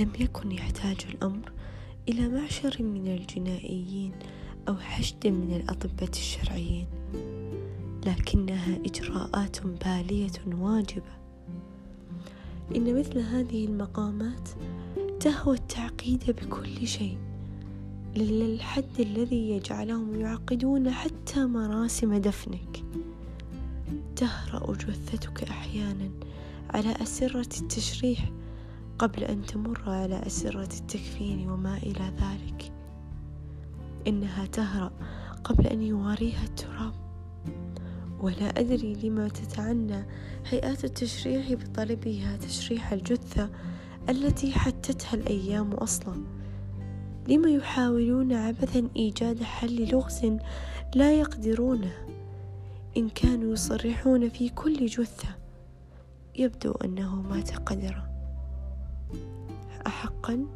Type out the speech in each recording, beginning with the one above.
لم يكن يحتاج الأمر إلى معشر من الجنائيين أو حشد من الأطباء الشرعيين لكنها إجراءات بالية واجبة. إن مثل هذه المقامات تهوى التعقيد بكل شيء للحد الذي يجعلهم يعقدون حتى مراسم دفنك. تهرأ جثتك أحيانا على أسرة التشريح قبل أن تمر على أسرة التكفين وما إلى ذلك. إنها تهرأ قبل أن يواريها التراب. ولا أدري لما تتعنى هيئات التشريح بطلبها تشريح الجثة التي حتتها الأيام أصلا. لما يحاولون عبثا إيجاد حل لغز لا يقدرونه. إن كانوا يصرحون في كل جثة يبدو أنه مات قدرا. أحقا؟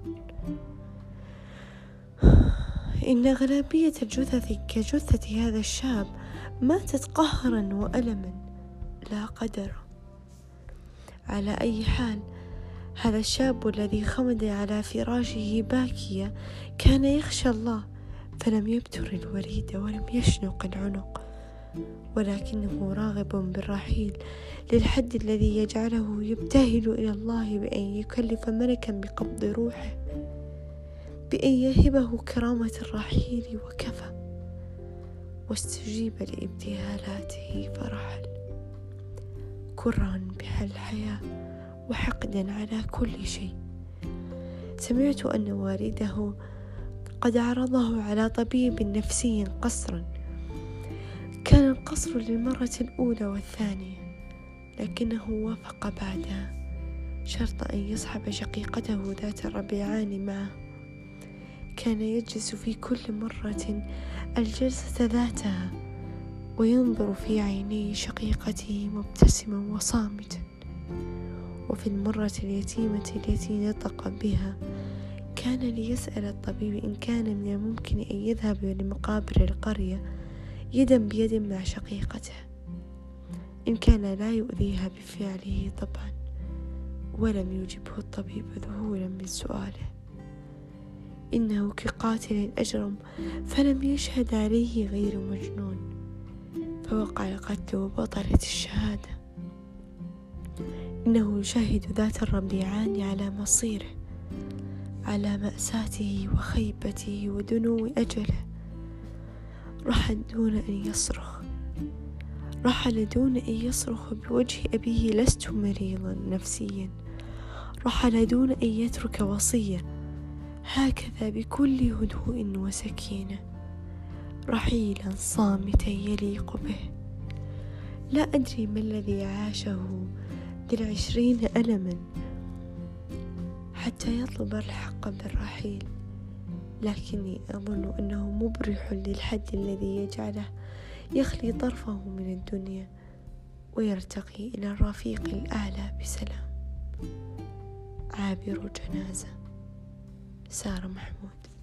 إن أغلبية الجثث كجثة هذا الشاب ماتت قهرا وألما لا قدرا على أي حال هذا الشاب الذي خمد على فراشه باكيا كان يخشى الله فلم يبتر الوريد ولم يشنق العنق. ولكنه راغب بالرحيل للحد الذي يجعله يبتهل إلى الله بأن يكلف ملكا بقبض روحه بأن يهبه كرامة الرحيل وكفى واستجيب لابتهالاته فرحل. كرها بها الحياة وحقدا على كل شيء. سمعت أن والده قد عرضه على طبيب نفسي قصرا. كان القصر للمرة الأولى والثانية لكنه وافق بعدها شرط أن يصحب شقيقته ذات الربيعان معه. كان يجلس في كل مرة الجلسة ذاتها وينظر في عيني شقيقته مبتسما وصامتا. وفي المرة اليتيمة التي نطق بها كان ليسأل الطبيب إن كان من الممكن أن يذهب لمقابر القرية يدا بيد مع شقيقته. إن كان لا يؤذيها بفعله طبعا ولم يجبه الطبيب ذهولا من سؤاله. إنه كقاتل أجرم فلم يشهد عليه غير مجنون فوقع القتل وبطلت الشهادة. إنه يشاهد ذات الربيعان على مصيره على مأساته وخيبته ودنو أجله. رحل دون أن يصرخ. رحل دون أن يصرخ بوجه أبيه لست مريضا نفسيا. رحل دون أن يترك وصية هكذا بكل هدوء وسكينة. رحيلا صامتا يليق به. لا أدري ما الذي عاشه للعشرين ألما. حتى يطلب الحق بالرحيل. لكني أظن أنه مبرح للحد الذي يجعله يخلي طرفه من الدنيا ويرتقي إلى الرفيق الأعلى بسلام. عابر جنازة سارة محمود.